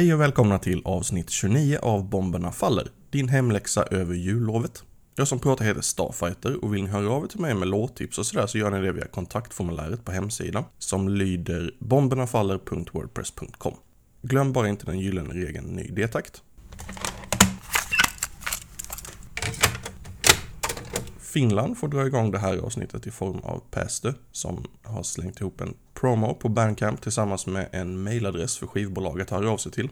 Hej och välkomna till avsnitt 29 av Bomberna Faller, din hemläxa över jullovet. Jag som pratar heter Starfighter och vill ni höra av er till mig med låttips och sådär så gör ni det via kontaktformuläret på hemsidan som lyder bombernafaller.wordpress.com. Glöm bara inte den gyllene regeln ny detakt. Finland får dra igång det här avsnittet i form av Päästö som har slängt ihop en promo på Bandcamp tillsammans med en mailadress för skivbolaget att höra av sig till.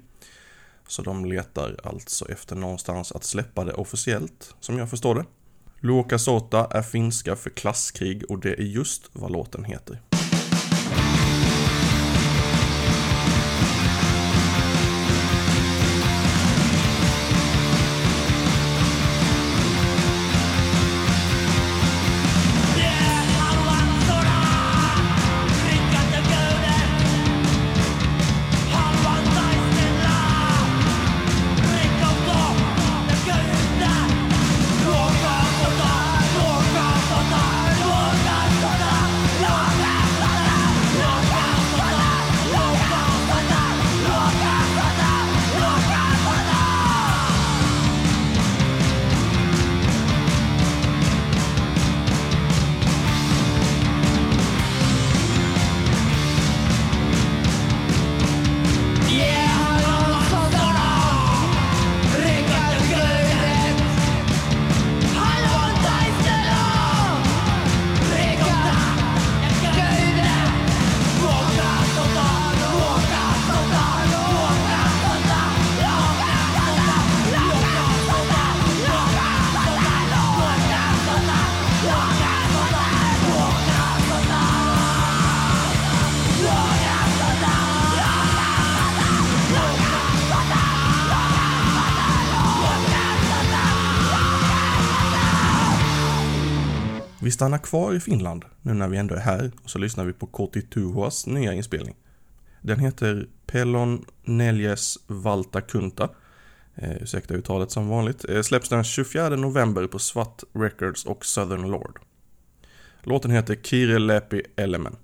Så de letar alltså efter någonstans att släppa det officiellt, som jag förstår det. Luoka Sota är finska för klasskrig och det är just vad låten heter. Vi stannar kvar i Finland nu när vi ändå är här och så lyssnar vi på Koti Tuhuas nya inspelning. Den heter Pelon Neljes Valtakunta. Eh, ursäkta uttalet som vanligt. Eh, släpps den 24 november på Svart Records och Southern Lord. Låten heter Kire Elemen.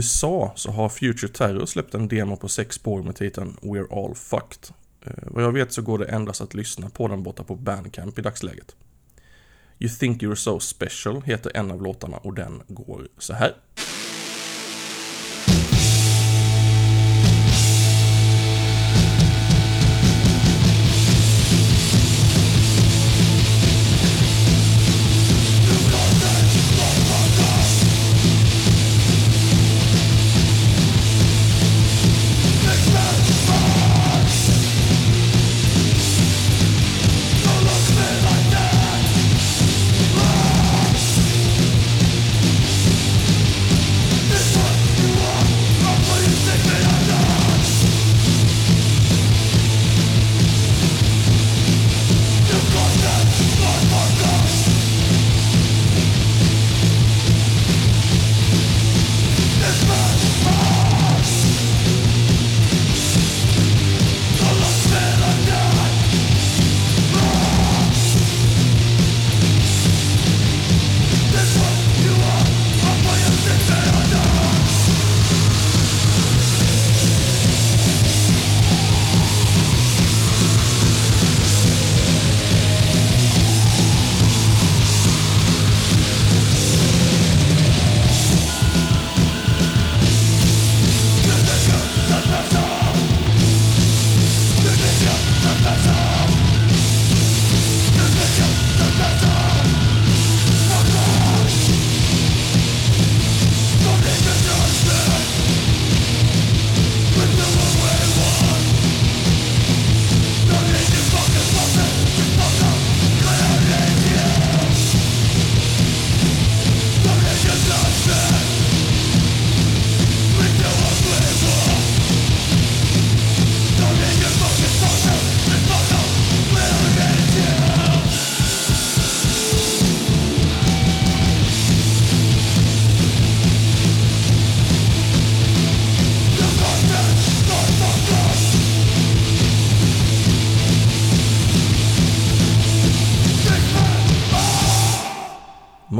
USA så har Future Terror släppt en demo på sex spår med titeln We're All Fucked. Eh, vad jag vet så går det endast att lyssna på den borta på Bandcamp i dagsläget. You Think You're So Special heter en av låtarna och den går så här.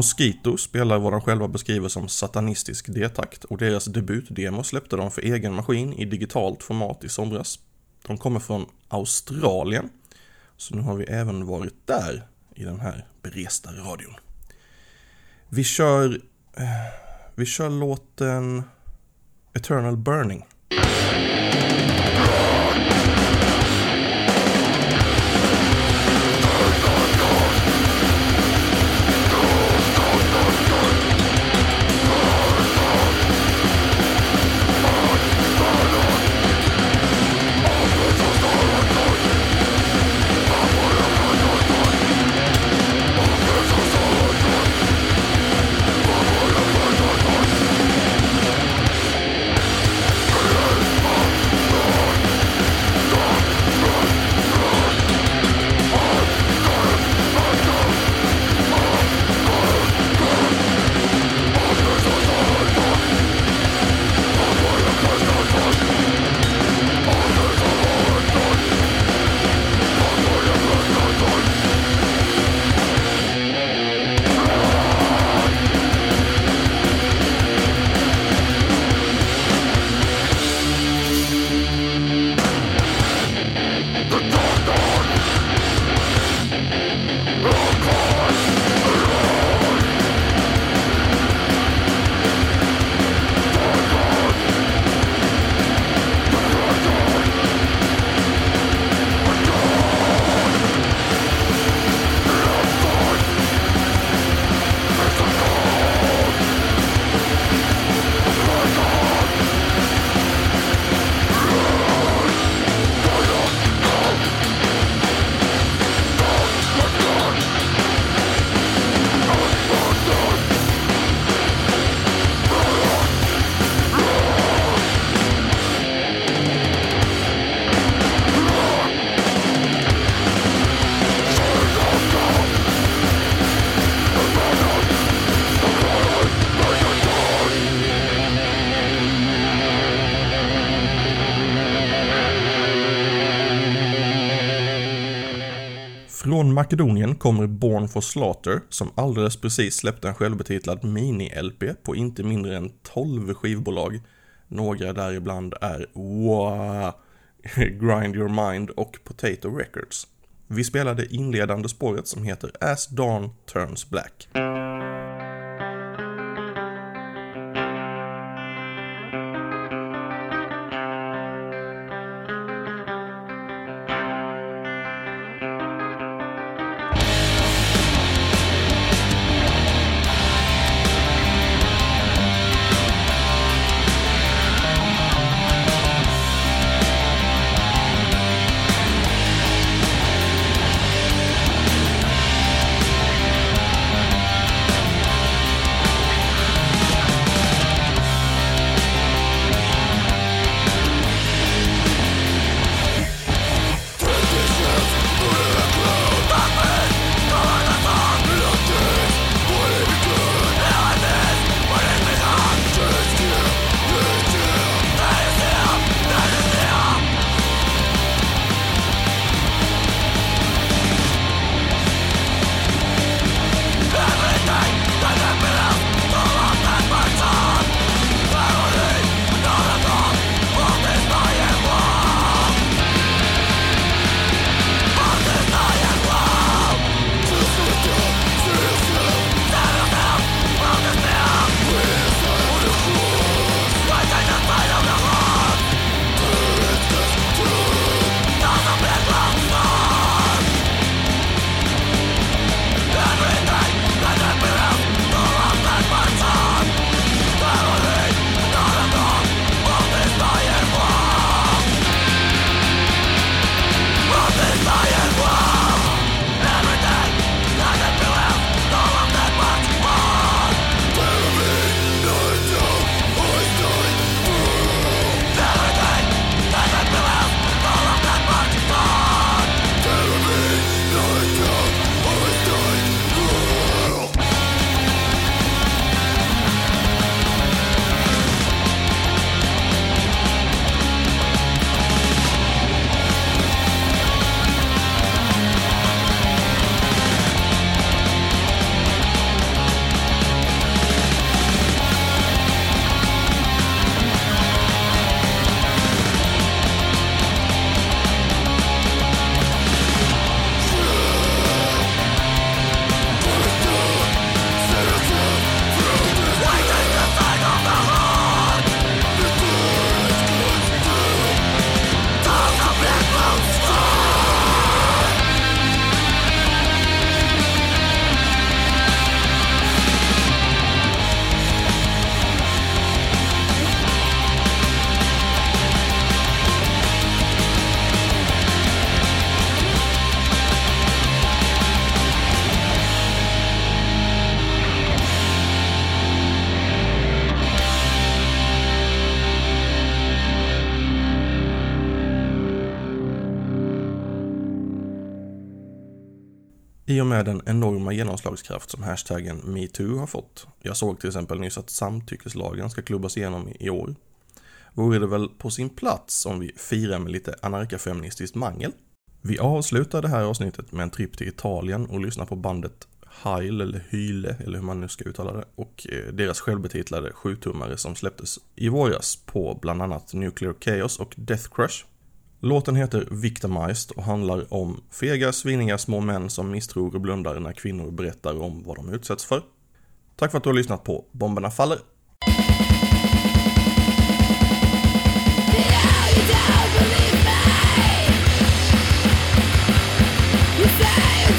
Mosquito spelar vad de själva beskriver som satanistisk detakt och deras debutdemo släppte de för egen maskin i digitalt format i somras. De kommer från Australien, så nu har vi även varit där i den här beresta radion. Vi kör, eh, vi kör låten Eternal Burning. Från Makedonien kommer Born for Slaughter som alldeles precis släppte en självbetitlad mini-LP på inte mindre än 12 skivbolag. Några däribland är wow, Grind Your Mind och Potato Records. Vi spelade inledande spåret som heter As Dawn Turns Black. I och med den enorma genomslagskraft som hashtaggen metoo har fått. Jag såg till exempel nyss att samtyckeslagen ska klubbas igenom i år. Vore det väl på sin plats om vi firar med lite anarkafeministiskt mangel? Vi avslutar det här avsnittet med en tripp till Italien och lyssnar på bandet Heil eller Hyle eller hur man nu ska uttala det och eh, deras självbetitlade sjutummare som släpptes i våras på bland annat Nuclear Chaos och Death Crush. Låten heter Victimized och handlar om fega, sviniga små män som misstror och blundar när kvinnor berättar om vad de utsätts för. Tack för att du har lyssnat på Bomberna faller!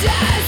die!